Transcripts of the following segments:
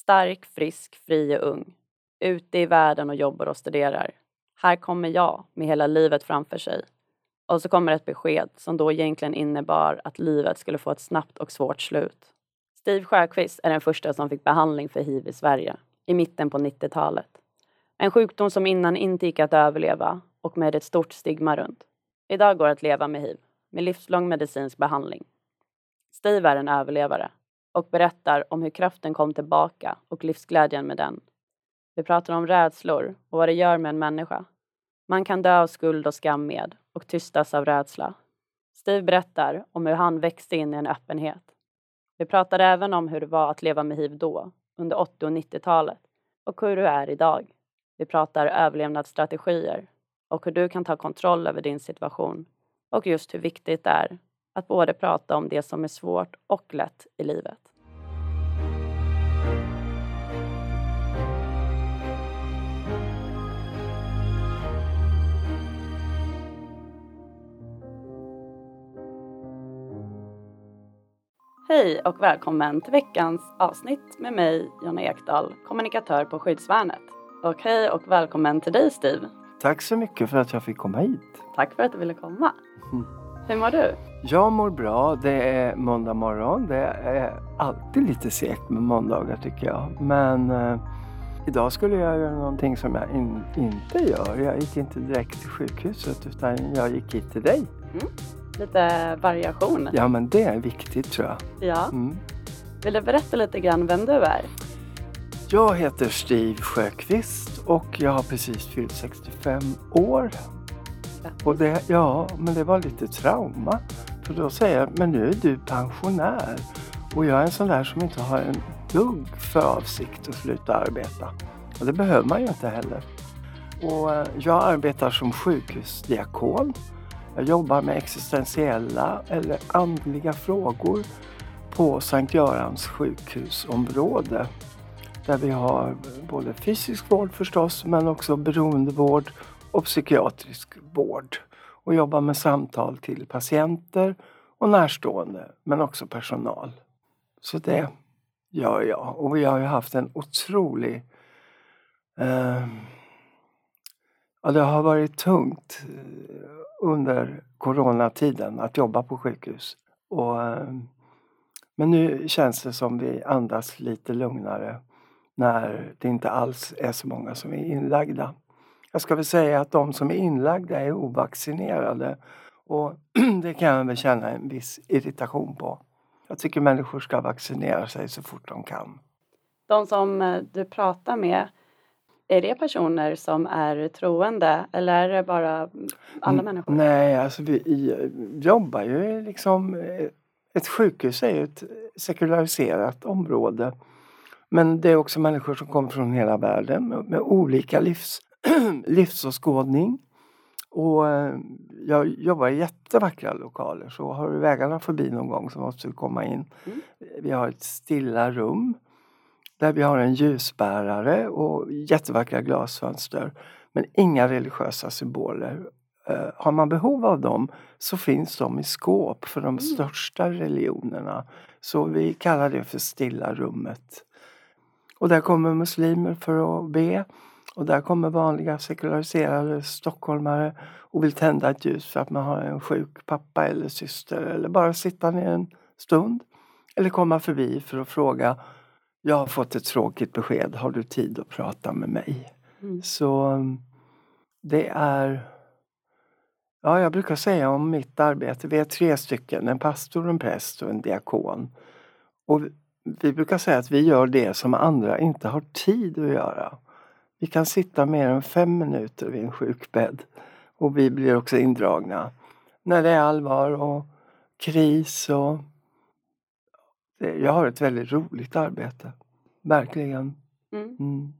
Stark, frisk, fri och ung. Ute i världen och jobbar och studerar. Här kommer jag med hela livet framför sig. Och så kommer ett besked som då egentligen innebar att livet skulle få ett snabbt och svårt slut. Steve Sjöqvist är den första som fick behandling för hiv i Sverige i mitten på 90-talet. En sjukdom som innan inte gick att överleva och med ett stort stigma runt. Idag går det att leva med hiv, med livslång medicinsk behandling. Steve är en överlevare och berättar om hur kraften kom tillbaka och livsglädjen med den. Vi pratar om rädslor och vad det gör med en människa. Man kan dö av skuld och skam med och tystas av rädsla. Steve berättar om hur han växte in i en öppenhet. Vi pratar även om hur det var att leva med hiv då, under 80 och 90-talet och hur du är idag. Vi pratar överlevnadsstrategier och hur du kan ta kontroll över din situation och just hur viktigt det är att både prata om det som är svårt och lätt i livet. Hej och välkommen till veckans avsnitt med mig, Jonna Ekdahl, kommunikatör på Skyddsvärnet. Och hej och välkommen till dig Steve. Tack så mycket för att jag fick komma hit. Tack för att du ville komma. Mm. Hur mår du? Jag mår bra. Det är måndag morgon. Det är alltid lite segt med måndagar tycker jag. Men eh, idag skulle jag göra någonting som jag in, inte gör. Jag gick inte direkt till sjukhuset utan jag gick hit till dig. Mm. Lite variation. Ja men det är viktigt tror jag. Ja. Mm. Vill du berätta lite grann vem du är? Jag heter Steve Sjöqvist och jag har precis fyllt 65 år. Och det, ja, men det var lite trauma. För då säger jag, men nu är du pensionär. Och jag är en sån där som inte har en dugg för avsikt att sluta arbeta. Och det behöver man ju inte heller. Och eh, jag arbetar som sjukhusdiakon. Jag jobbar med existentiella eller andliga frågor på Sankt Görans sjukhusområde där vi har både fysisk vård förstås men också beroendevård och psykiatrisk vård och jobbar med samtal till patienter och närstående men också personal. Så det gör jag och vi har ju haft en otrolig eh, Ja, det har varit tungt eh, under coronatiden att jobba på sjukhus. Och, eh, men nu känns det som vi andas lite lugnare när det inte alls är så många som är inlagda. Jag ska väl säga att de som är inlagda är ovaccinerade och det kan jag väl känna en viss irritation på. Jag tycker människor ska vaccinera sig så fort de kan. De som eh, du pratar med, är det personer som är troende eller är det bara alla människor? Nej, alltså vi jobbar ju liksom... Eh, ett sjukhus är ju ett sekulariserat område men det är också människor som kommer från hela världen med, med olika livs, livsåskådning. Och eh, jag jobbar i jättevackra lokaler så har du vägarna förbi någon gång så måste du komma in. Mm. Vi har ett stilla rum där vi har en ljusbärare och jättevackra glasfönster. Men inga religiösa symboler. Uh, har man behov av dem så finns de i skåp för de mm. största religionerna. Så vi kallar det för stilla rummet. Och där kommer muslimer för att be. Och där kommer vanliga sekulariserade stockholmare och vill tända ett ljus för att man har en sjuk pappa eller syster eller bara sitta ner en stund. Eller komma förbi för att fråga Jag har fått ett tråkigt besked, har du tid att prata med mig? Mm. Så det är Ja, jag brukar säga om mitt arbete, vi är tre stycken, en pastor, en präst och en diakon. Och vi brukar säga att vi gör det som andra inte har tid att göra. Vi kan sitta mer än fem minuter vid en sjukbädd och vi blir också indragna när det är allvar och kris och jag har ett väldigt roligt arbete. Verkligen. Mm. Mm.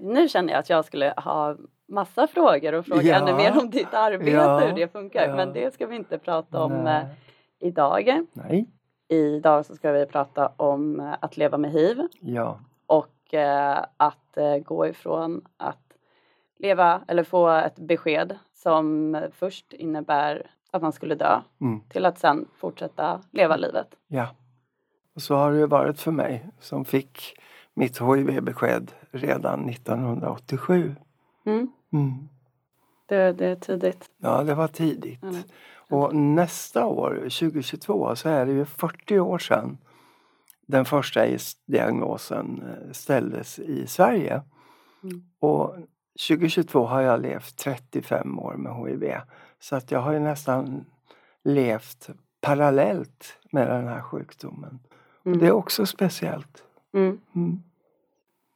Nu känner jag att jag skulle ha massa frågor och fråga ja. ännu mer om ditt arbete, ja. hur det funkar. Ja. Men det ska vi inte prata om Nej. Eh, idag. Nej. Idag så ska vi prata om eh, att leva med hiv. Ja. Och eh, att eh, gå ifrån att leva eller få ett besked som först innebär att man skulle dö mm. till att sen fortsätta leva livet. Ja. Och så har det varit för mig som fick mitt HIV-besked redan 1987. Mm. Mm. Det, det är tidigt. Ja, det var tidigt. Mm. Och nästa år, 2022, så är det ju 40 år sedan den första diagnosen eh, ställdes i Sverige. Mm. Och 2022 har jag levt 35 år med HIV. Så att jag har ju nästan levt parallellt med den här sjukdomen. Mm. Och det är också speciellt. Mm. Mm.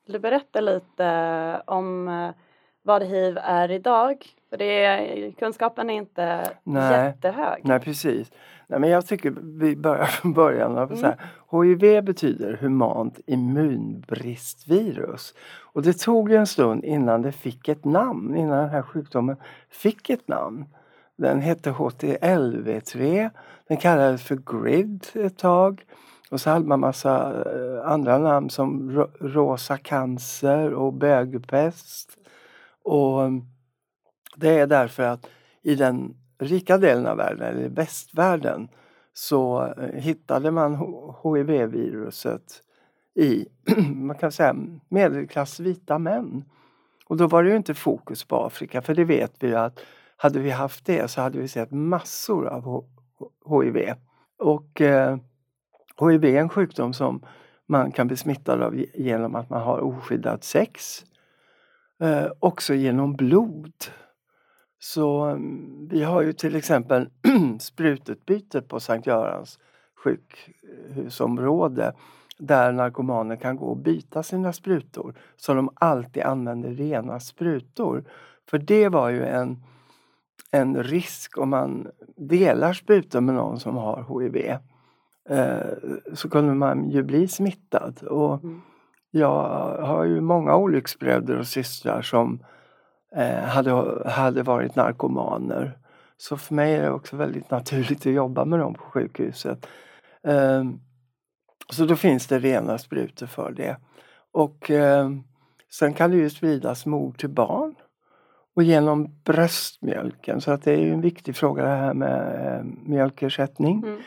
Vill du berätta lite om eh, vad hiv är idag? För det är, kunskapen är inte Nej. jättehög. Nej precis. Nej, men jag tycker vi börjar från början. Av så här. Mm. HIV betyder humant immunbristvirus. Och det tog en stund innan det fick ett namn, innan den här sjukdomen fick ett namn. Den hette HTLV3, den kallades för GRID ett tag. Och så hade man massa eh, andra namn som ro- rosa cancer och bögpest. Och mm, det är därför att i den rika delen av världen, eller västvärlden, så eh, hittade man HIV-viruset i, man kan säga, medelklass vita män. Och då var det ju inte fokus på Afrika, för det vet vi ju att hade vi haft det så hade vi sett massor av HIV. Och eh, HIV är en sjukdom som man kan bli smittad av genom att man har oskyddat sex. Eh, också genom blod. Så mm, vi har ju till exempel sprututbyte på Sankt Görans sjukhusområde där narkomaner kan gå och byta sina sprutor så de alltid använder rena sprutor. För det var ju en, en risk om man delar sprutor med någon som har HIV. Eh, så kunde man ju bli smittad. Och Mm. jag har ju många olycksbröder och systrar som hade, hade varit narkomaner. Så för mig är det också väldigt naturligt att jobba med dem på sjukhuset. Eh, så då finns det rena sprutor för det. Och eh, sen kan det ju spridas mor till barn och genom bröstmjölken. Så att det är ju en viktig fråga det här med eh, mjölkersättning. Mm.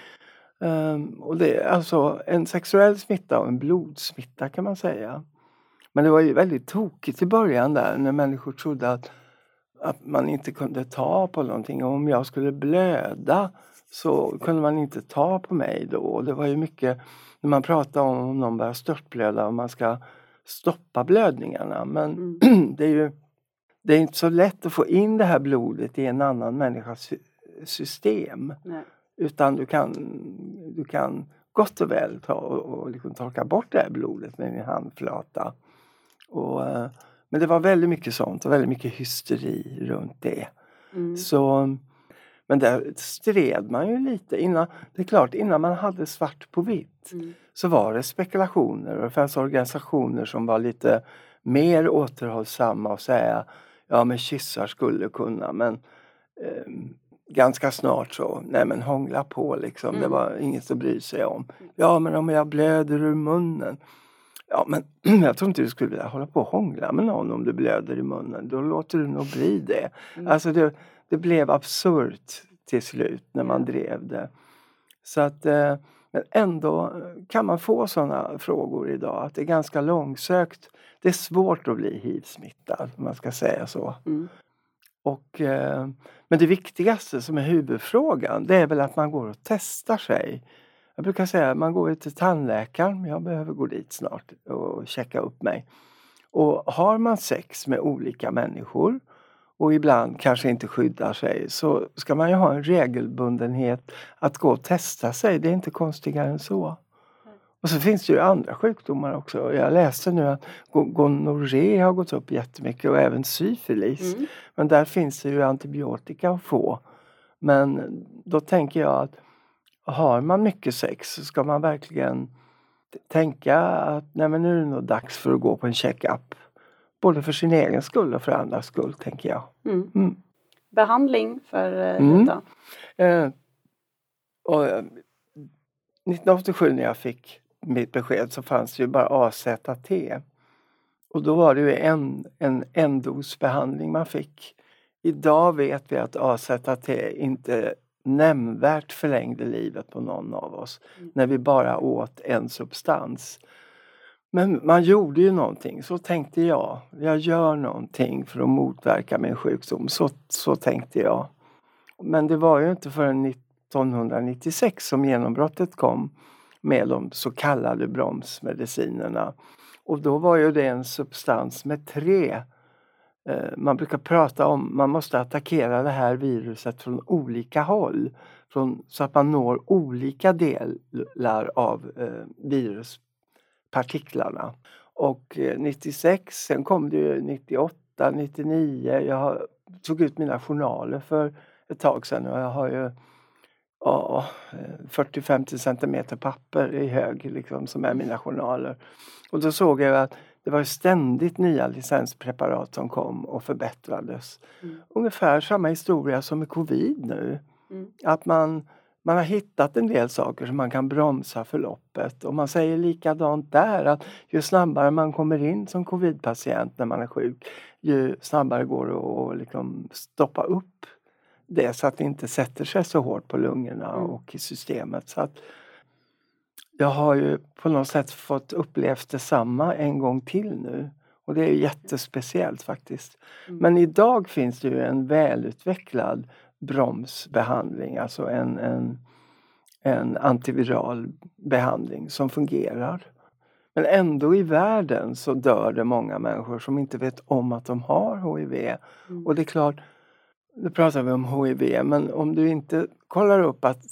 Um, och det är alltså en sexuell smitta och en blodsmitta kan man säga. Men det var ju väldigt tokigt i början där när människor trodde att, att man inte kunde ta på någonting. Och om jag skulle blöda så kunde man inte ta på mig då. Och det var ju mycket när man pratar om om någon börjar störtblöda och man ska stoppa blödningarna. Men Mm. det är ju det är inte så lätt att få in det här blodet i en annan människas sy- system. Nej. Utan du kan, du kan gott och väl ta och, och liksom torka bort det här blodet med din handflata. Och, eh, men det var väldigt mycket sånt och väldigt mycket hysteri runt det. Mm. Så, men där stred man ju lite innan. Det är klart, innan man hade svart på vitt Mm. så var det spekulationer och det fanns organisationer som var lite mer återhållsamma och säga ja men kyssar skulle kunna men eh, ganska snart så, nej men hångla på liksom, det Mm. var inget att bry sig om. Ja men om jag blöder ur munnen. Ja men jag tror inte du skulle vilja hålla på och hångla med någon om du blöder i munnen, då låter du nog bli det. Mm. Alltså det, det blev absurt till slut när man drev det. Så att, eh, men ändå kan man få sådana frågor idag, att det är ganska långsökt. Det är svårt att bli hiv-smittad, om man ska säga så. Mm. Och, eh, men det viktigaste som är huvudfrågan, det är väl att man går och testar sig. Jag brukar säga att man går ju till tandläkaren, jag behöver gå dit snart och checka upp mig. Och har man sex med olika människor och ibland kanske inte skyddar sig så ska man ju ha en regelbundenhet att gå och testa sig. Det är inte konstigare än så. Och så finns det ju andra sjukdomar också. Jag läste nu att go- gonorré har gått upp jättemycket och även syfilis. Mm. Men där finns det ju antibiotika att få. Men då tänker jag att har man mycket sex ska man verkligen tänka att nej men nu är det nog dags för att gå på en checkup. Både för sin egen skull och för andras skull tänker jag. Mm. Mm. Behandling för eh, Mm. då? Eh, och, eh, 1987 när jag fick mitt besked så fanns det ju bara AZT. Och då var det ju en, en endosbehandling man fick. Idag vet vi att AZT inte nämnvärt förlängde livet på någon av oss mm. när vi bara åt en substans. Men man gjorde ju någonting, så tänkte jag. Jag gör någonting för att motverka min sjukdom, så, så tänkte jag. Men det var ju inte förrän 1996 som genombrottet kom med de så kallade bromsmedicinerna. Och då var ju det en substans med tre Eh, man brukar prata om man måste attackera det här viruset från olika håll från, så att man når olika delar av eh, viruspartiklarna. Och eh, 96, sen kom det ju 98, 99. Jag tog ut mina journaler för ett tag sedan och jag har ju ja, 40-50 centimeter papper i hög liksom, som är mina journaler. Och då såg jag att det var ständigt nya licenspreparat som kom och förbättrades. Mm. Ungefär samma historia som med covid nu. Mm. Att man, man har hittat en del saker som man kan bromsa förloppet och man säger likadant där att ju snabbare man kommer in som covidpatient när man är sjuk ju snabbare går det att liksom stoppa upp det så att det inte sätter sig så hårt på lungorna mm. och i systemet. Så att jag har ju på något sätt fått upplevt detsamma en gång till nu. Och det är jättespeciellt faktiskt. Mm. Men idag finns det ju en välutvecklad bromsbehandling, alltså en, en, en antiviral behandling som fungerar. Men ändå i världen så dör det många människor som inte vet om att de har HIV. Mm. Och det är klart, nu pratar vi om HIV, men om du inte kollar upp att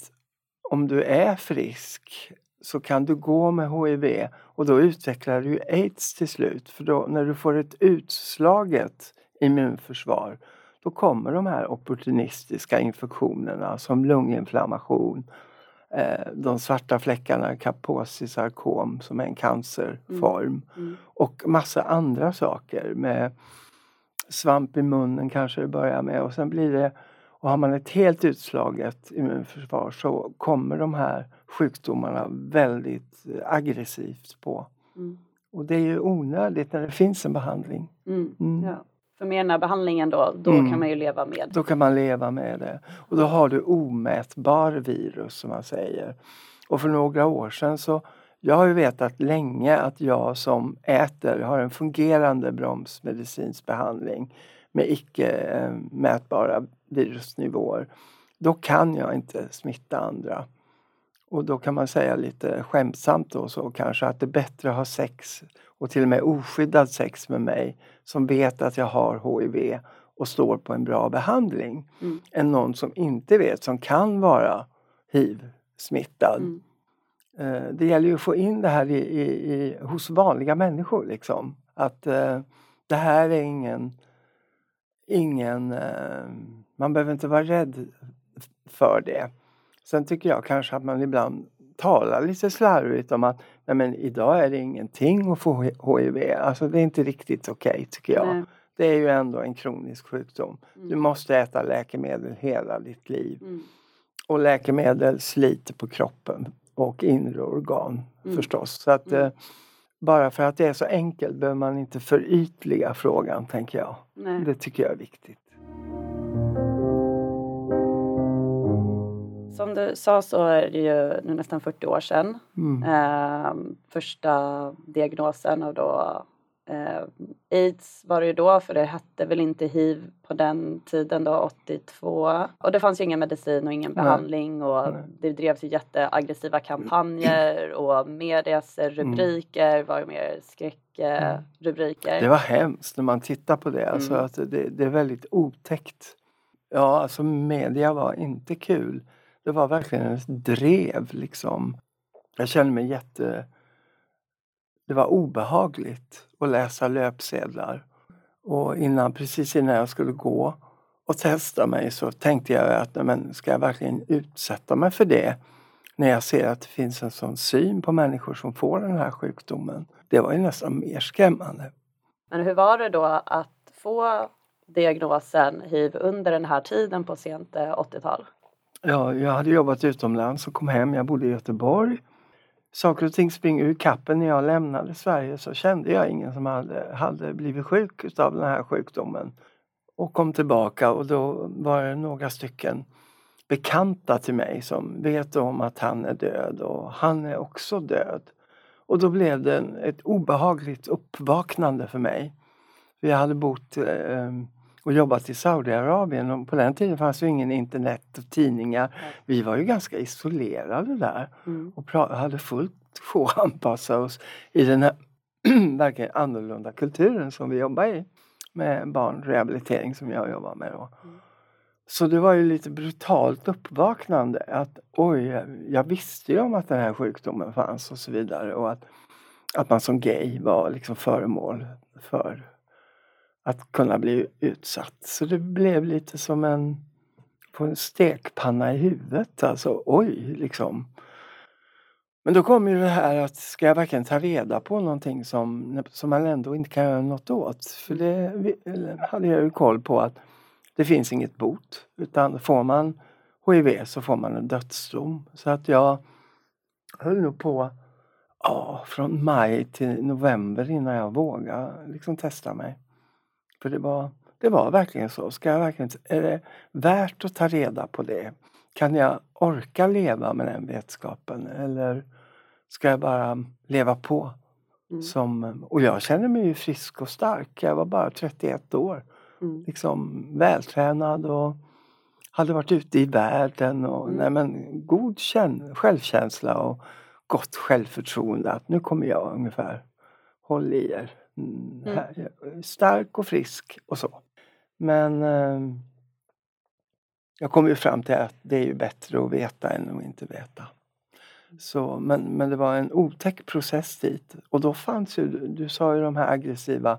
om du är frisk så kan du gå med HIV och då utvecklar du aids till slut. För då, när du får ett utslaget immunförsvar då kommer de här opportunistiska infektionerna som lunginflammation, eh, de svarta fläckarna, kaposisarkom som är en cancerform mm. Mm. och massa andra saker med svamp i munnen kanske det börjar med och sen blir det och har man ett helt utslaget immunförsvar så kommer de här sjukdomarna väldigt aggressivt på. Mm. Och det är ju onödigt när det finns en behandling. Mm. Mm. Ja. För med den här behandlingen då, då mm. kan man ju leva med. Då kan man leva med det. Och då har du omätbar virus som man säger. Och för några år sedan så jag har ju vetat länge att jag som äter har en fungerande bromsmedicinsk behandling med icke eh, mätbara virusnivåer. Då kan jag inte smitta andra. Och då kan man säga lite skämtsamt då så kanske att det är bättre att ha sex och till och med oskyddad sex med mig som vet att jag har HIV och står på en bra behandling mm. än någon som inte vet, som kan vara hiv-smittad. Mm. Eh, det gäller ju att få in det här i, i, i hos vanliga människor liksom. Att uh, det här är ingen, ingen uh, man behöver inte vara rädd för det. Sen tycker jag kanske att man ibland talar lite slarvigt om att nej men idag är det ingenting att få HIV. Alltså det är inte riktigt okej okay, tycker jag. Nej. Det är ju ändå en kronisk sjukdom. Mm. Du måste äta läkemedel hela ditt liv. Mm. Och läkemedel sliter på kroppen och inre organ mm. förstås. Så att, mm. eh, bara för att det är så enkelt behöver man inte förytliga frågan tänker jag. Nej. Det tycker jag är viktigt. Som du sa så är det ju nu nästan 40 år sedan mm. eh, första diagnosen och då eh, aids var det ju då för det hette väl inte hiv på den tiden då 82 och det fanns ju ingen medicin och ingen behandling och Nej. det drevs ju jätteaggressiva kampanjer och medias rubriker mm. var ju mer skräckrubriker. Mm. Det var hemskt när man tittar på det, alltså mm. att det, det är väldigt otäckt. Ja, alltså media var inte kul. Det var verkligen ett drev liksom. Jag kände mig jätte... Det var obehagligt att läsa löpsedlar. Och innan, precis innan jag skulle gå och testa mig så tänkte jag att men ska jag verkligen utsätta mig för det? När jag ser att det finns en sån syn på människor som får den här sjukdomen. Det var ju nästan mer skrämmande. Men hur var det då att få diagnosen hiv under den här tiden på sent eh, 80-tal? Ja, jag hade jobbat utomlands och kom hem. Jag bodde i Göteborg. Saker och ting springer ur kappen. När jag lämnade Sverige så kände jag ingen som hade, hade blivit sjuk av den här sjukdomen. Och kom tillbaka och då var det några stycken bekanta till mig som vet om att han är död och han är också död. Och då blev det ett obehagligt uppvaknande för mig. Vi hade bott eh, och jobbat i Saudiarabien och på den tiden fanns ju ingen internet och tidningar. Vi var ju ganska isolerade där mm. och hade fullt få anpassa oss i den här verkligen annorlunda kulturen som vi jobbar i med barnrehabilitering som jag jobbar med. Då. Mm. Så det var ju lite brutalt uppvaknande att oj, jag visste ju om att den här sjukdomen fanns och så vidare och att, att man som gay var liksom föremål för att kunna bli utsatt. Så det blev lite som en, på en stekpanna i huvudet. Alltså oj, liksom. Men då kom ju det här att ska jag verkligen ta reda på någonting som, som man ändå inte kan göra något åt? För det hade jag ju koll på att det finns inget bot. Utan får man HIV så får man en dödsdom. Så att jag höll nog på ja, från maj till november innan jag vågade liksom testa mig. För det var, det var verkligen så. Ska jag verkligen, är det värt att ta reda på det? Kan jag orka leva med den vetskapen eller ska jag bara leva på? Mm. Som, och jag känner mig ju frisk och stark. Jag var bara 31 år. Mm. Liksom vältränad och hade varit ute i världen och mm. nej, men, god självkänsla och gott självförtroende att nu kommer jag ungefär. Håll i er. Mm. Här, stark och frisk och så. Men eh, jag kom ju fram till att det är ju bättre att veta än att inte veta. Så, men, men det var en otäck process dit. Och då fanns ju, du sa ju de här aggressiva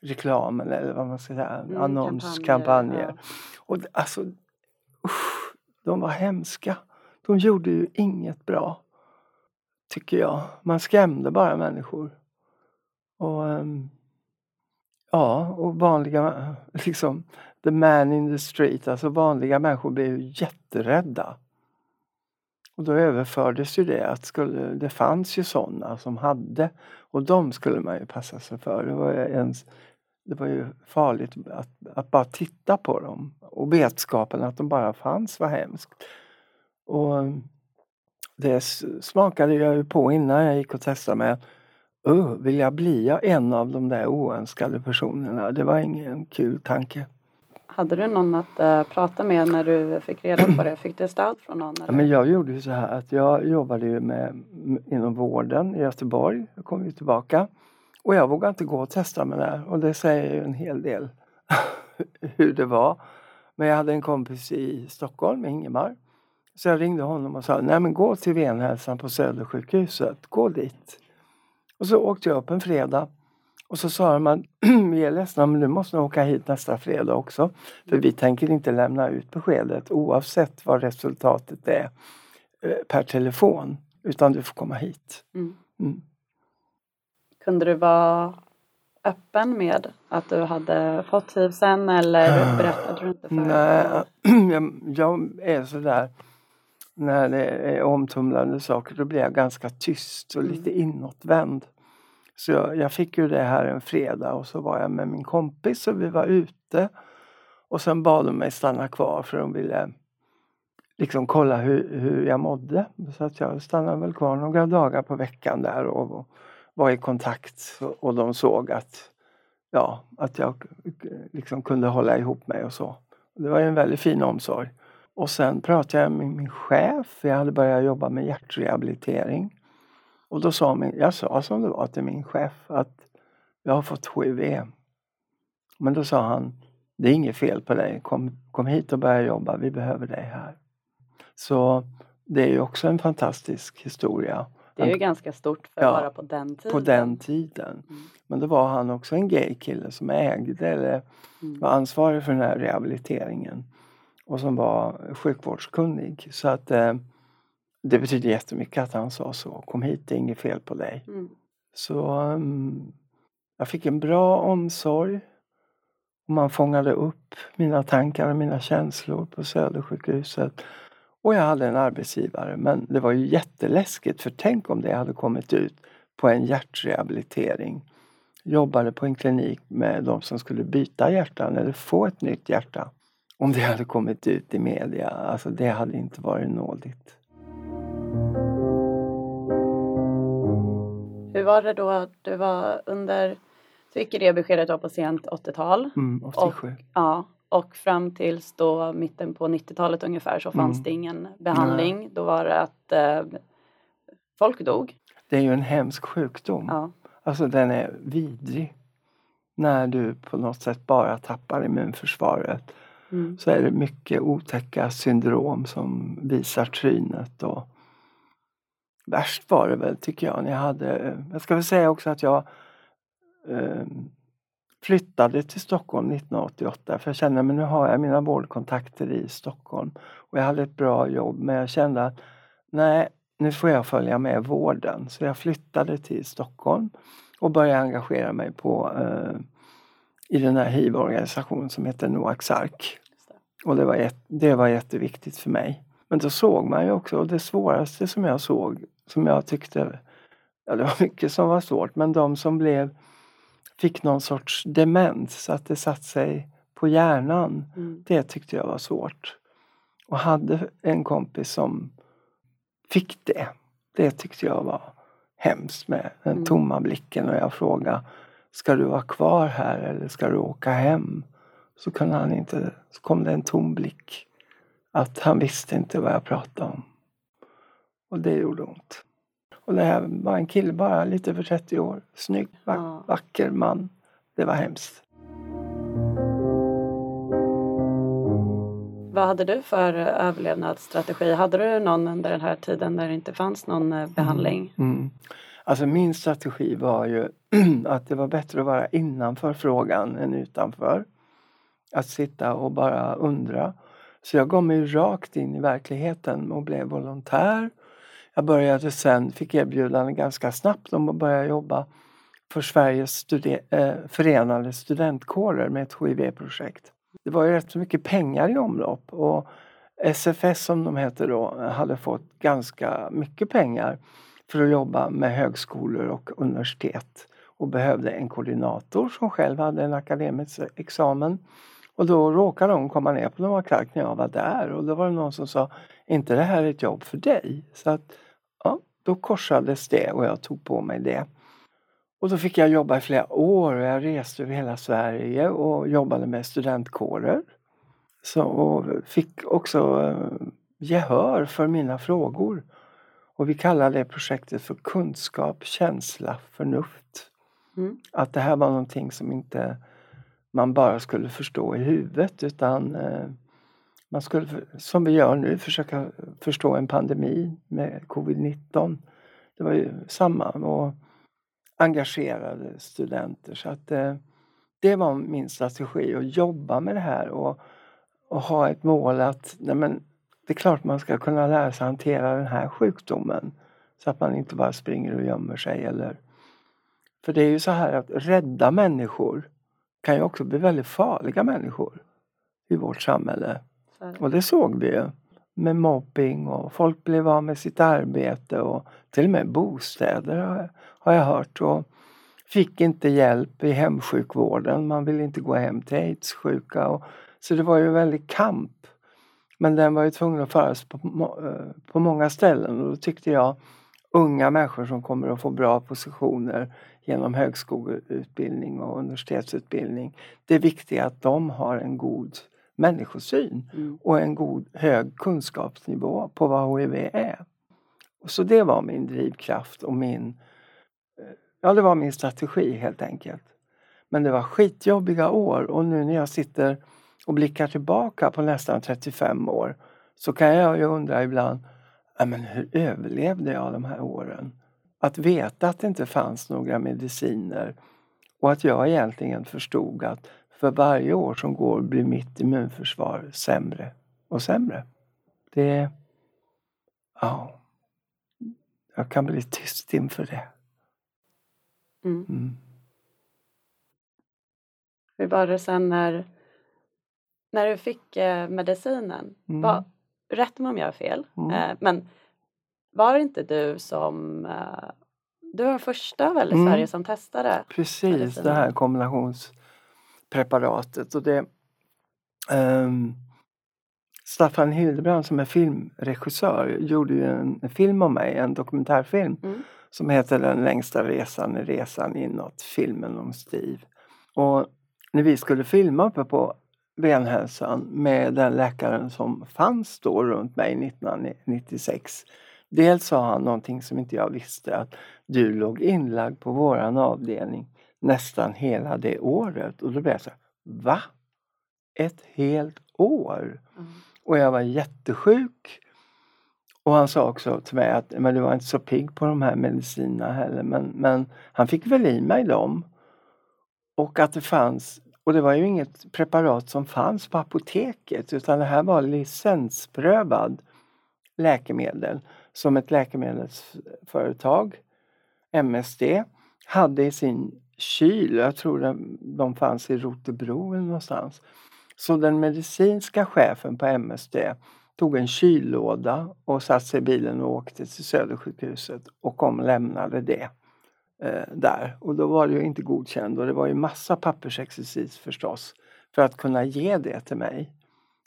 reklamen eller vad man ska säga, mm, annonskampanjer. Ja. Och alltså, usch, de var hemska. De gjorde ju inget bra. Tycker jag. Man skrämde bara människor. Och ehm, ja, och vanliga, liksom, the man in the street, alltså vanliga människor blev jätterädda. Och då överfördes ju det att skulle, det fanns ju sådana som hade och de skulle man ju passa sig för. Det var, ens, det var ju farligt att, att bara titta på dem och vetskapen att de bara fanns var hemskt. Och ehm, det smakade jag ju på innan jag gick och testade med uh, vill jag bli en av de där oönskade personerna? Det var ingen kul tanke. Hade du någon att uh, prata med när du fick reda på det? Fick du stöd från någon? Eller? men jag gjorde ju så här att jag jobbade ju med, inom vården i Göteborg. Jag kom ju tillbaka. Och jag vågade inte gå och testa mig där och det säger ju en hel del hur det var. Men jag hade en kompis i Stockholm, Ingemar. Så jag ringde honom och sa, nej men gå till Venhälsan på Södersjukhuset, gå dit. Och så åkte jag upp en fredag och så sa de att vi är ledsna men du måste åka hit nästa fredag också. För vi tänker inte lämna ut beskedet oavsett vad resultatet är eh, per telefon. Utan du får komma hit. Mm. Mm. Kunde du vara öppen med att du hade fått hiv sen eller berättade du inte för Nej, jag, jag är sådär när det är omtumlande saker då blir jag ganska tyst och lite mm. inåtvänd. Så jag, jag, fick ju det här en fredag och så var jag med min kompis och vi var ute. Och sen bad de mig stanna kvar för de ville liksom kolla hur, hur jag mådde. Så att jag stannade väl kvar några dagar på veckan där och var i kontakt och de såg att, ja, att jag liksom kunde hålla ihop mig och så. Det var en väldigt fin omsorg. Och sen pratade jag med min chef, jag hade börjat jobba med hjärtrehabilitering. Och då sa min, jag sa som det var till min chef att jag har fått HIV. Men då sa han, det är inget fel på dig, kom, kom hit och börja jobba, vi behöver dig här. Så det är ju också en fantastisk historia. Det är ju ganska stort för ja, bara på den tiden. På den tiden. Mm. Men då var han också en gay kille som ägde eller mm. var ansvarig för den här rehabiliteringen och som var sjukvårdskunnig. Så att eh, det betyder jättemycket att han sa så. Kom hit, det är inget fel på dig. Mm. Så um, jag fick en bra omsorg. Och man fångade upp mina tankar och mina känslor på Södersjukhuset. Och jag hade en arbetsgivare men det var ju jätteläskigt för tänk om det hade kommit ut på en hjärtrehabilitering. Jobbade på en klinik med de som skulle byta hjärtan eller få ett nytt hjärta. Om det hade kommit ut i media. Alltså det hade inte varit nådigt. Hur var det då? Du var under, du fick det beskedet på sent 80-tal. Mm, 87. Och, ja, och fram tills då mitten på 90-talet ungefär så fanns Mm. det ingen behandling. Då var det att eh, folk dog. Det är ju en hemsk sjukdom. Ja. Alltså den är vidrig. När du på något sätt bara tappar immunförsvaret Mm. så är det mycket otäcka syndrom som visar trynet. Och värst var det väl tycker jag när jag hade, eh, jag ska väl säga också att jag eh, flyttade till Stockholm 1988 för jag kände att nu har jag mina vårdkontakter i Stockholm. Och jag hade ett bra jobb men jag kände att nej, nu får jag följa med vården. Så jag flyttade till Stockholm och började engagera mig på eh, i den här hiv-organisationen som heter Noaks ark. Och det var, det var jätteviktigt för mig. Men då såg man ju också, och det svåraste som jag såg, som jag tyckte, ja det var mycket som var svårt, men de som blev, fick någon sorts demens, så att det satt sig på hjärnan, Mm. det tyckte jag var svårt. Och hade en kompis som fick det, det tyckte jag var hemskt med den Mm. tomma blicken och jag frågade, ska du vara kvar här eller ska du åka hem? Så kunde han inte, så kom det en tom blick. Att han visste inte vad jag pratade om. Och det gjorde ont. Och det här var en kille bara lite över 30 år. Snygg, va- Ja. vacker man. Det var hemskt. Vad hade du för eh, överlevnadsstrategi? Hade du någon under den här tiden när det inte fanns någon eh, behandling? Mm. Alltså min strategi var ju att det var bättre att vara innanför frågan än utanför. Att sitta och bara undra. Så jag gav mig rakt in i verkligheten och blev volontär. Jag började sen, fick erbjudande ganska snabbt om att börja jobba för Sveriges studi- eh, förenade studentkårer med ett HIV-projekt. Det var ju rätt så mycket pengar i omlopp och SFS som de heter då hade fått ganska mycket pengar för att jobba med högskolor och universitet och behövde en koordinator som själv hade en akademisk examen. Och då råkade hon komma ner på Noa Clark när jag var där och då var det någon som sa inte det här är ett jobb för dig. Så att ja, då korsades det och jag tog på mig det. Och då fick jag jobba i flera år och jag reste över hela Sverige och jobbade med studentkårer. Så, och fick också eh, gehör för mina frågor. Och vi kallar det projektet för kunskap, känsla, förnuft. Mm. Att det här var någonting som inte man bara skulle förstå i huvudet utan eh, man skulle, som vi gör nu, försöka förstå en pandemi med covid-19. Det var ju samma och engagerade studenter så att eh, det var min strategi att jobba med det här och, och ha ett mål att nej men, det är klart man ska kunna lära sig hantera den här sjukdomen så att man inte bara springer och gömmer sig eller för det är ju så här att rädda människor kan ju också bli väldigt farliga människor i vårt samhälle. Och det såg vi ju. Med mobbing och folk blev av med sitt arbete och till och med bostäder har jag, har jag hört. Och fick inte hjälp i hemsjukvården. Man ville inte gå hem till aidssjuka. Och, så det var ju en väldig kamp. Men den var ju tvungen att föras på, eh, på många ställen och då tyckte jag unga människor som kommer att få bra positioner genom högskoleutbildning och universitetsutbildning. Det är viktigt att de har en god människosyn Mm. och en god hög kunskapsnivå på vad HIV är. Och så det var min drivkraft och min, eh, ja det var min strategi helt enkelt. Men det var skitjobbiga år och nu när jag sitter och blickar tillbaka på nästan 35 år så kan jag ju undra ibland, men hur överlevde jag de här åren? Att veta att det inte fanns några mediciner och att jag egentligen förstod att för varje år som går blir mitt immunförsvar sämre och sämre. Det... Ja. Jag kan bli tyst inför det. Mm. Mm. Hur var det sen när, när du fick eh, medicinen? Mm. Var, rätta mig om jag har fel, Mm. eh, men var det inte du som eh, du var första väl i Mm. Sverige som testade? Precis, det medicinen. här kombinationspreparatet. Och det, ehm, Staffan Hildebrand som är filmregissör gjorde ju en, en film om mig, en dokumentärfilm Mm. som heter Den längsta resan, resan inåt, filmen om Steve. Och när vi skulle filma uppe på Venhälsan med den läkaren som fanns då runt mig 1996. Dels sa han någonting som inte jag visste att du låg inlagd på våran avdelning nästan hela det året. Och då blev jag så här, va? Ett helt år? Mm. Och jag var jättesjuk. Och han sa också till mig att men du var inte så pigg på de här medicinerna heller. Men, men han fick väl i mig dem. Och att det fanns, och det var ju inget preparat som fanns på apoteket utan det här var licensprövad läkemedel som ett läkemedelsföretag, MSD, hade i sin kyl. Jag tror de, de fanns i Rotebro eller någonstans. Så den medicinska chefen på MSD tog en kyllåda och satte sig i bilen och åkte till Södersjukhuset och kom och lämnade det där. Och då var det ju inte godkänd och det var ju massa pappersexercis förstås för att kunna ge det till mig.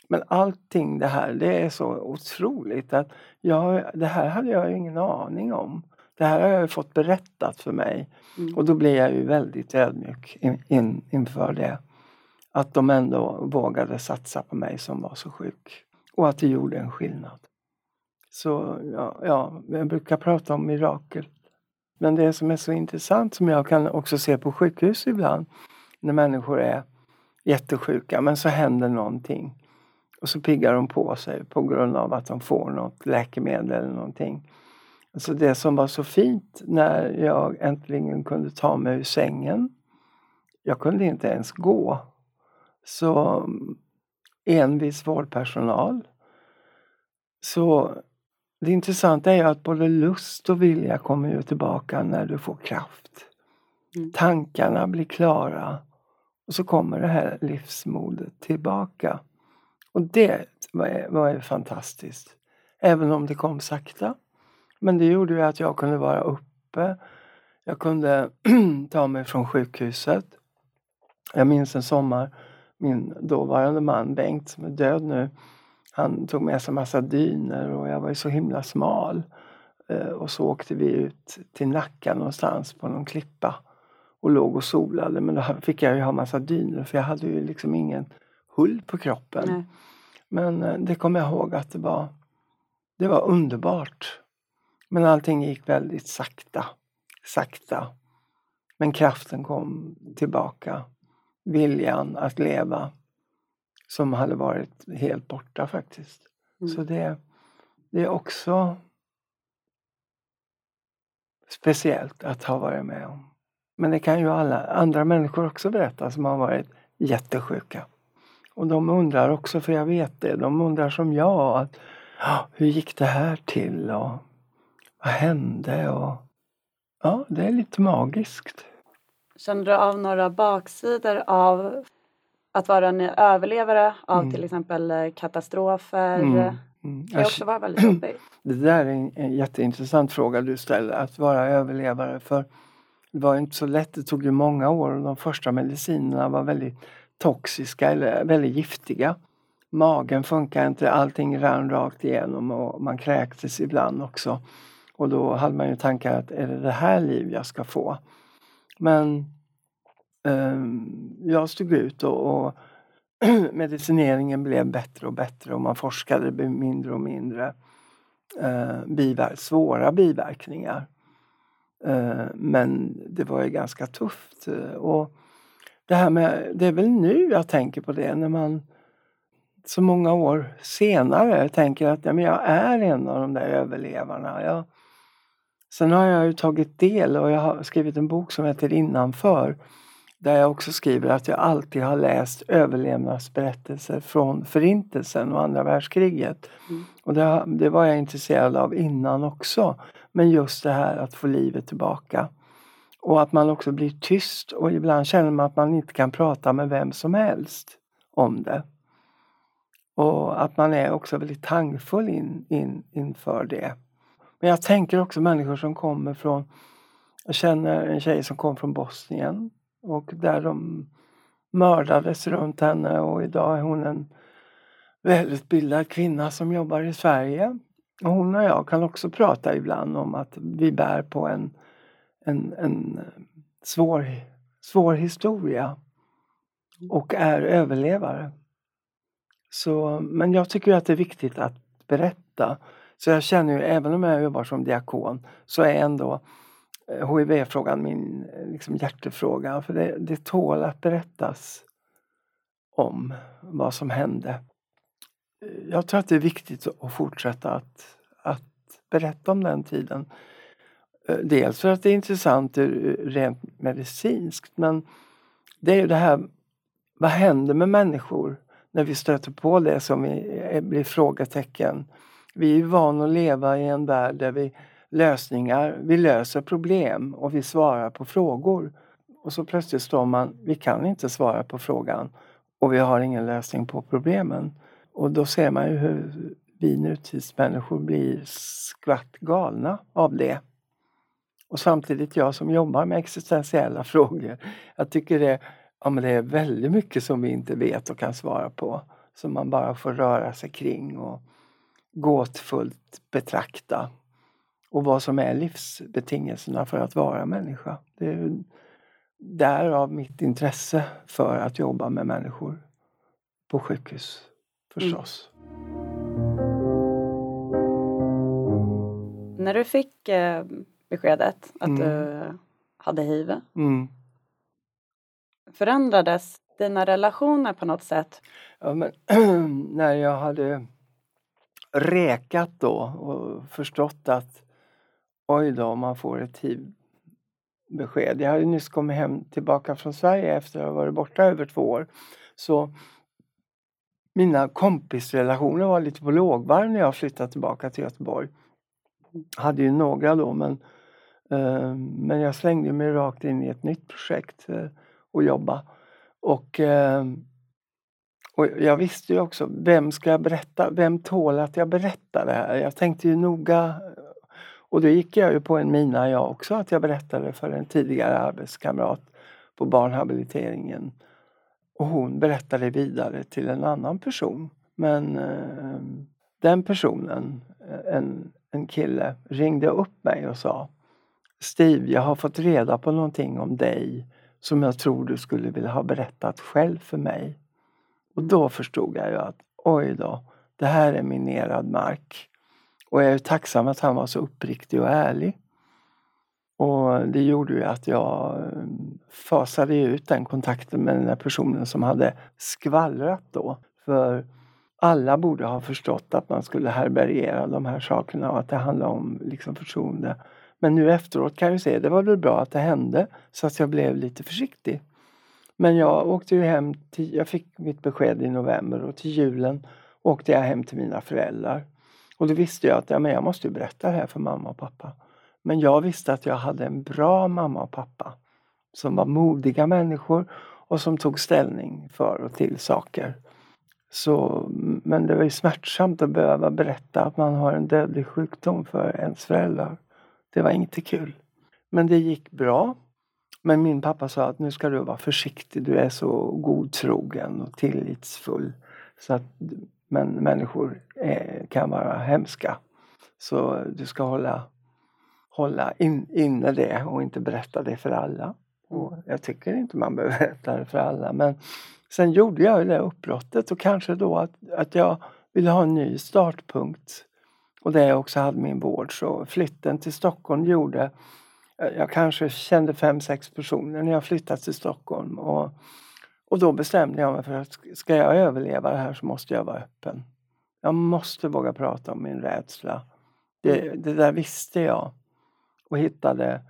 Men allting det här, det är så otroligt att jag, det här hade jag ju ingen aning om. Det här har jag fått berättat för mig Mm. och då blir jag ju väldigt ödmjuk in, in, inför det. Att de ändå vågade satsa på mig som var så sjuk. Och att det gjorde en skillnad. Så ja, ja, jag brukar prata om mirakel. Men det som är så intressant som jag kan också se på sjukhus ibland. När människor är jättesjuka men så händer någonting. Och så piggar de på sig på grund av att de får något läkemedel eller någonting. Alltså det som var så fint när jag äntligen kunde ta mig ur sängen. Jag kunde inte ens gå. Så mm, envis vårdpersonal. Så det intressanta är ju att både lust och vilja kommer ju tillbaka när du får kraft. Mm. Tankarna blir klara och så kommer det här livsmodet tillbaka. Och det var, var ju fantastiskt. Även om det kom sakta. Men det gjorde ju att jag kunde vara uppe. Jag kunde ta mig från sjukhuset. Jag minns en sommar, min dåvarande man Bengt som är död nu, han tog med sig massa dyner och jag var ju så himla smal. Eh, Och så åkte vi ut till Nacka någonstans på någon klippa och låg och solade. Men då fick jag ju ha massa dyner för jag hade ju liksom ingen hull på kroppen. Nej. Men eh, det kommer jag ihåg att det var, det var underbart. Men allting gick väldigt sakta. Sakta. Men kraften kom tillbaka. Viljan att leva. Som hade varit helt borta faktiskt. Mm. Så det, det är också speciellt att ha varit med om. Men det kan ju alla andra människor också berätta som har varit jättesjuka. Och de undrar också, för jag vet det, de undrar som jag, att, "Ja, hur gick det här till och vad hände? Och, ja, det är lite magiskt. Känner du av några baksidor av att vara en överlevare av Mm. till exempel eh, katastrofer? Mm, mm. kan också vara väldigt jobbigt. Det där är en, en jätteintressant fråga du ställer, att vara överlevare. För det var inte så lätt, det tog ju många år och de första medicinerna var väldigt toxiska eller väldigt giftiga. Magen funkar inte, allting rann rakt igenom och man kräktes ibland också. Och då hade man ju tankar att är det det här liv jag ska få? Men Ehm, jag stod ut och, och medicineringen blev bättre och bättre och man forskade, det blev mindre och mindre eh, biver- svåra biverkningar. Eh, men det var ju ganska tufft. Och det här med, det är väl nu jag tänker på det när man så många år senare tänker att ja, men jag är en av de där överlevarna. Jag, sen har jag ju tagit del och jag har skrivit en bok som heter Innanför där jag också skriver att jag alltid har läst överlevnadsberättelser från Förintelsen och andra världskriget. Mm. Och det, det var jag intresserad av innan också. Men just det här att få livet tillbaka. Och att man också blir tyst och ibland känner man att man inte kan prata med vem som helst om det. Och att man är också väldigt tankfull in, in, inför det. Men jag tänker också människor som kommer från, jag känner en tjej som kom från Bosnien och där de mördades runt henne och idag är hon en välutbildad kvinna som jobbar i Sverige. Och hon och jag kan också prata ibland om att vi bär på en, en, en eh, svår, svår historia och är överlevare. Så, men jag tycker att det är viktigt att berätta. Så jag känner ju, även om jag jobbar som diakon, så är ändå Eh, HIV-frågan min eh, liksom, hjärtefråga. För det, det tål att berättas om vad som hände. Eh, jag tror att det är viktigt att fortsätta att, att berätta om den tiden. Dels för att det är intressant rent medicinskt men det är ju det här, vad händer med människor när vi stöter på det som blir frågetecken. Vi är ju vana att leva i en värld där vi lösningar, vi löser problem och vi svarar på frågor. Och så plötsligt står man, vi kan inte svara på frågan och vi har ingen lösning på problemen. Och då ser man ju hur vi nutidsmänniskor blir skvatt galna av det. Och samtidigt jag som jobbar med existentiella frågor, jag tycker det, ja, men det är väldigt mycket som vi inte vet och kan svara på. Som man bara får röra sig kring och gåtfullt betrakta. Och vad som är livsbetingelserna för att vara människa. Det är därav mitt intresse för att jobba med människor på sjukhus förstås. Mm. När du fick eh, beskedet att mm. du hade hiv mm. förändrades dina relationer på något sätt? Ja, men, när jag hade rekat då och förstått att oj då, man får ett hiv-besked. Jag hade nyss kommit hem tillbaka från Sverige efter att ha varit borta över två år. Så mina kompisrelationer var lite på lågvarv när jag flyttade tillbaka till Göteborg. Jag hade ju några då men, eh, men jag slängde mig rakt in i ett nytt projekt eh, och jobba. Och, eh, och jag visste ju också, vem ska jag berätta? Vem tål att jag berättar det här? Jag tänkte ju noga och då gick jag ju på en mina jag också, att jag berättade för en tidigare arbetskamrat på barnhabiliteringen. Och hon berättade vidare till en annan person. Men eh, den personen, eh, en, en kille, ringde upp mig och sa Steve, jag har fått reda på någonting om dig som jag tror du skulle vilja ha berättat själv för mig. Och då förstod jag ju att oj då, det här är minerad mark. Och jag är tacksam att han var så uppriktig och ärlig. Och det gjorde ju att jag eh, fasade ut den kontakten med den där personen som hade skvallrat då. För alla borde ha förstått att man skulle härbärgera de här sakerna och att det handlar om liksom förtroende. Men nu efteråt kan jag se, att det var väl bra att det hände så att jag blev lite försiktig. Men jag åkte ju hem, till, jag fick mitt besked i november och till julen åkte jag hem till mina föräldrar. Och då visste jag att ja, men jag måste berätta det här för mamma och pappa. Men jag visste att jag hade en bra mamma och pappa som var modiga människor och som tog ställning för och till saker. Så, men det var ju smärtsamt att behöva berätta att man har en dödlig sjukdom för ens föräldrar. Det var inte kul. Men det gick bra. Men min pappa sa att nu ska du vara försiktig, du är så godtrogen och tillitsfull. Så att men människor är, kan vara hemska. Så du ska hålla, hålla in, inne det och inte berätta det för alla. Och jag tycker inte man behöver berätta det för alla men sen gjorde jag det uppbrottet och kanske då att, att jag ville ha en ny startpunkt. Och där jag också hade min vård så flytten till Stockholm gjorde eh, jag kanske kände fem, sex personer när jag flyttade till Stockholm. Och och då bestämde jag mig för att ska jag överleva det här så måste jag vara öppen. Jag måste våga prata om min rädsla. Det, mm. det där visste jag. Och hittade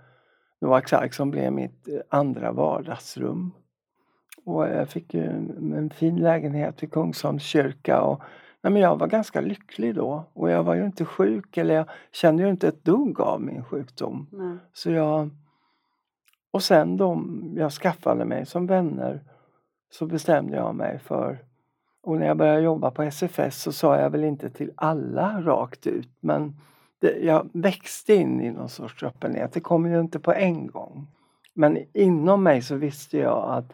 Noaks Ark som blev mitt eh, andra vardagsrum. Och jag fick ju en, en fin lägenhet vid Kungsholms kyrka. Och, nej men jag var ganska lycklig då. Och jag var ju inte sjuk eller jag kände ju inte ett dugg av min sjukdom. Nej. Så jag... Och sen de jag skaffade mig som vänner så bestämde jag mig för och när jag började jobba på SFS så sa jag väl inte till alla rakt ut men det, jag växte in i någon sorts öppenhet. Det kom ju inte på en gång. Men inom mig så visste jag att,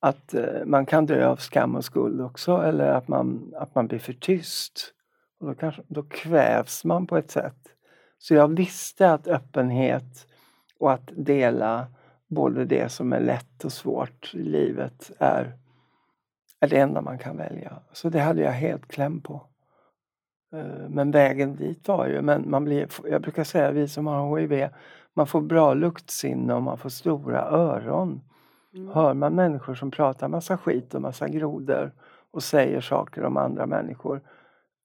att eh, man kan dö av skam och skuld också eller att man, att man blir för tyst. Och då, kanske, då kvävs man på ett sätt. Så jag visste att öppenhet och att dela både det som är lätt och svårt i livet är, är det enda man kan välja. Så det hade jag helt kläm på. Eh, men vägen dit var ju, men man blir, jag brukar säga vi som har HIV, man får bra luktsinne och man får stora öron. Mm. Hör man människor som pratar massa skit och massa grodor och säger saker om andra människor,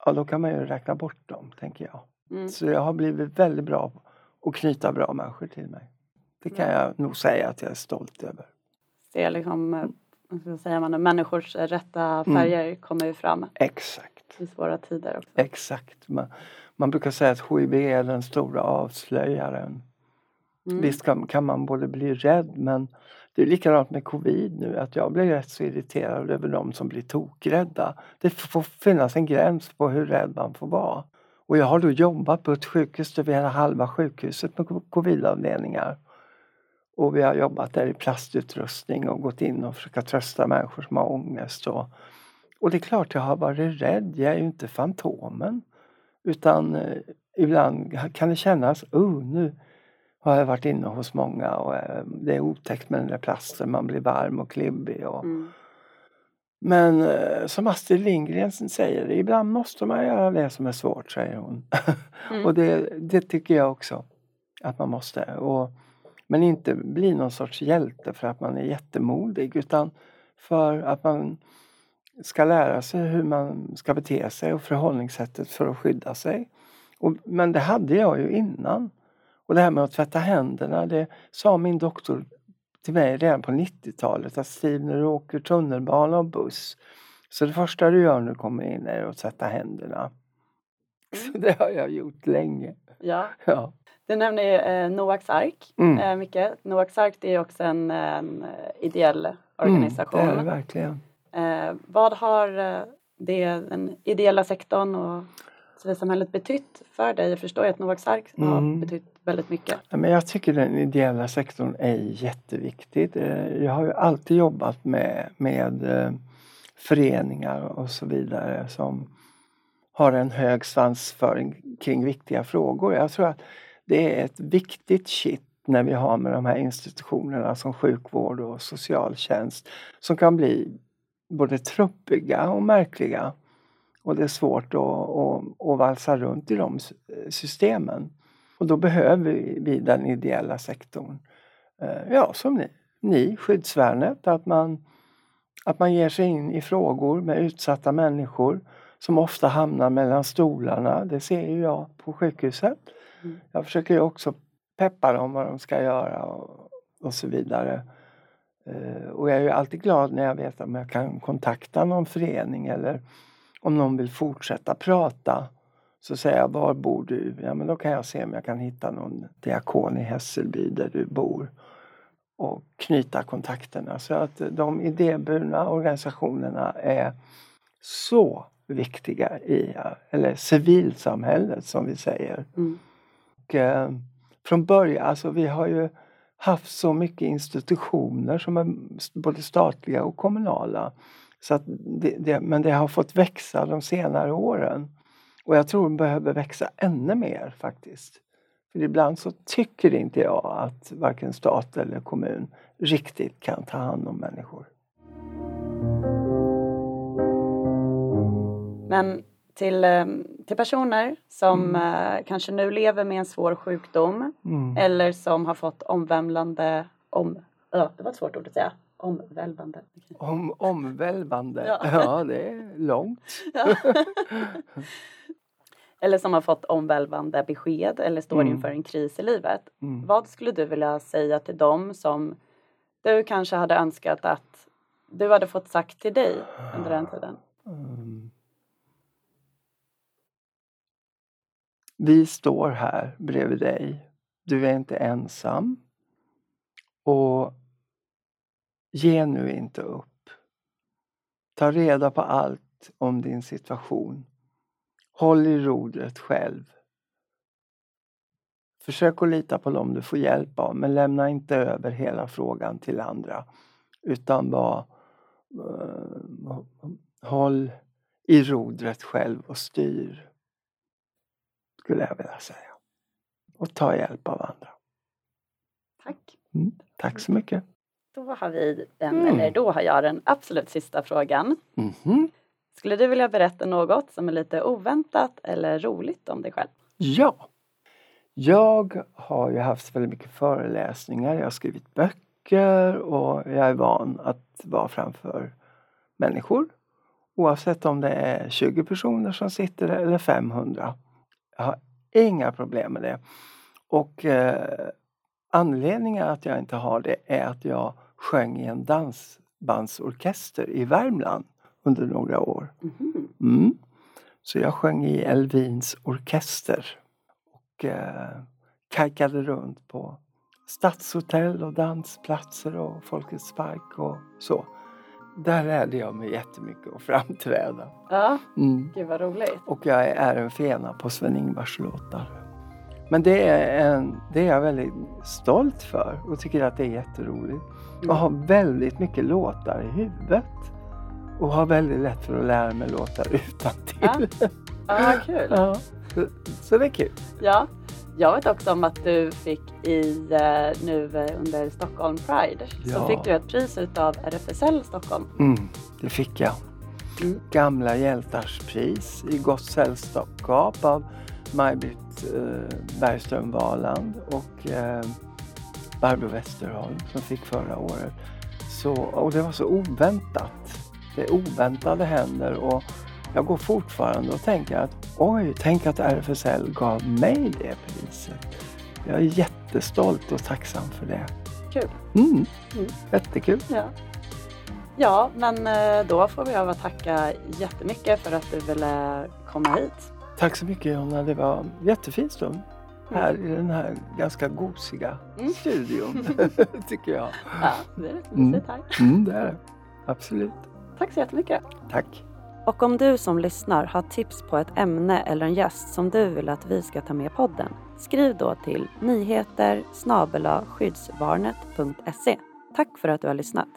ja då kan man ju räkna bort dem, tänker jag. Mm. Så jag har blivit väldigt bra på att knyta bra människor till mig. Det kan jag nog säga att jag är stolt över. Det liksom, eh, vad säger man, människors rätta mm. färger mm. kommer ju fram. Exakt. I svåra tider också. Exakt. Man, man brukar säga att HIV är den stora avslöjaren. Mm. Visst kan, kan man både bli rädd men det är likadant med covid nu att jag blir rätt så irriterad över de som blir tokrädda. Det får finnas en gräns på hur rädd man får vara. Och jag har då jobbat på ett sjukhus där vi hade halva sjukhuset med covidavdelningar. Och vi har jobbat där i plastutrustning och gått in och försökt trösta människor som har ångest. Och, och det är klart jag har varit rädd, jag är ju inte Fantomen. Utan eh, ibland kan det kännas, oh nu har jag varit inne hos många och eh, det är otäckt med den där plasten, man blir varm och klibbig. Och, mm. Men eh, som Astrid Lindgren säger, ibland måste man göra det som är svårt, säger hon. Mm. och det, det, tycker jag också att man måste. Och, men inte bli någon sorts hjälte för att man är jättemodig utan för att man ska lära sig hur man ska bete sig och förhållningssättet för att skydda sig. Och, men det hade jag ju innan. Och det här med att tvätta händerna, det sa min doktor till mig redan på 90-talet att Steve, när du åker tunnelbana och buss så det första du gör när du kommer in är att tvätta händerna. Så mm. det har jag gjort länge. Ja. ja. Du nämner ju eh, Noaks ark mm. eh, mycket. Noaks ark det är också en, en ideell organisation. Mm, det är det verkligen. Eh, vad har eh, det, den ideella sektorn och civilsamhället betytt för dig? Jag förstår ju att Noaks ark mm. har betytt väldigt mycket. Ja, men jag tycker den ideella sektorn är jätteviktig. Jag har ju alltid jobbat med, med eh, föreningar och så vidare som har en hög svansföring kring viktiga frågor. Jag tror att det är ett viktigt kitt när vi har med de här institutionerna som sjukvård och socialtjänst som kan bli både truppiga och märkliga. Och det är svårt att, att, att valsa runt i de systemen. Och då behöver vi den ideella sektorn. Eh, ja, som ni, ni skyddsvärnet, att man, att man ger sig in i frågor med utsatta människor som ofta hamnar mellan stolarna. Det ser ju jag på sjukhuset. Jag försöker ju också peppa dem vad de ska göra och, och så vidare. Uh, och jag är ju alltid glad när jag vet om jag kan kontakta någon förening eller om någon vill fortsätta prata. Så säger jag, var bor du? Ja men då kan jag se om jag kan hitta någon diakon i Hässelby där du bor och knyta kontakterna. Så att de idéburna organisationerna är så viktiga i, eller civilsamhället som vi säger. Mm. Och, eh, från början, alltså vi har ju haft så mycket institutioner som är både statliga och kommunala. Så att det, det, men det har fått växa de senare åren. Och jag tror de behöver växa ännu mer faktiskt. För ibland så tycker inte jag att varken stat eller kommun riktigt kan ta hand om människor. Men till, eh, till personer som mm. Eh, kanske nu lever med en svår sjukdom mm. eller som har fått omvälvande, om, ja, det var ett svårt ord att säga, omvälvande. Om, omvälvande, ja. ja det är långt. Ja. eller som har fått omvälvande besked eller står mm. inför en kris i livet. Mm. Vad skulle du vilja säga till dem som du kanske hade önskat att du hade fått sagt till dig under den tiden? Mm. Vi står här bredvid dig. Du är inte ensam. Och ge nu inte upp. Ta reda på allt om din situation. Håll i rodret själv. Försök att lita på dem du får hjälp av men lämna inte över hela frågan till andra. Utan var Uh, eh, håll i rodret själv och styr. Skulle jag vilja säga. Och ta hjälp av andra. Tack. Mm, tack så mycket. Då har vi den, mm. eller då har jag den absolut sista frågan. Mm. Skulle du vilja berätta något som är lite oväntat eller roligt om dig själv? Ja. Jag har ju haft väldigt mycket föreläsningar, jag har skrivit böcker och jag är van att vara framför människor. Oavsett om det är 20 personer som sitter eller 500. Jag har inga problem med det. Och eh, anledningen att jag inte har det är att jag sjöng i en dansbandsorkester i Värmland under några år. Mm-hmm. Mm. Så jag sjöng i Elvins orkester och eh, kajkade runt på stadshotell och dansplatser och Folkets park och så. Där lärde jag mig jättemycket att framträda. Ja, mm. gud vad roligt. Och jag är en fena på Sven-Ingvars låtar. Men det är, en, det är jag väldigt stolt för och tycker att det är jätteroligt. Mm. Och har väldigt mycket låtar i huvudet. Och har väldigt lätt för att lära mig låtar utan till. Ja, ja kul. Ja, så, så det är kul. Ja, jag vet också om att du fick i eh, nu under Stockholm Pride ja. så fick du ett pris utav RFSL Stockholm. Mm, det fick jag. Mm. Gamla hjältars pris i gott sällskap av Maj-Britt eh, Bergström Valand och eh, Barbro Westerholm som fick förra året. Så, och det var så oväntat. Det oväntade händer och jag går fortfarande och tänker att oj, tänk att RFSL gav mig det priset. Jag är jättestolt och tacksam för det. Kul! Mm, mm. Jättekul! Ja. ja, men eh, då får vi jag tacka jättemycket för att du ville komma hit. Tack så mycket Jonna, det var en jättefin stund här mm. i den här ganska gosiga mm. studion, tycker jag. Ja, det är rätt mysigt här. Mm, det är det. Absolut. Tack så jättemycket. Tack. Och om du som lyssnar har tips på ett ämne eller en gäst som du vill att vi ska ta med podden, skriv då till nyheter skyddsvarnet.se. Tack för att du har lyssnat.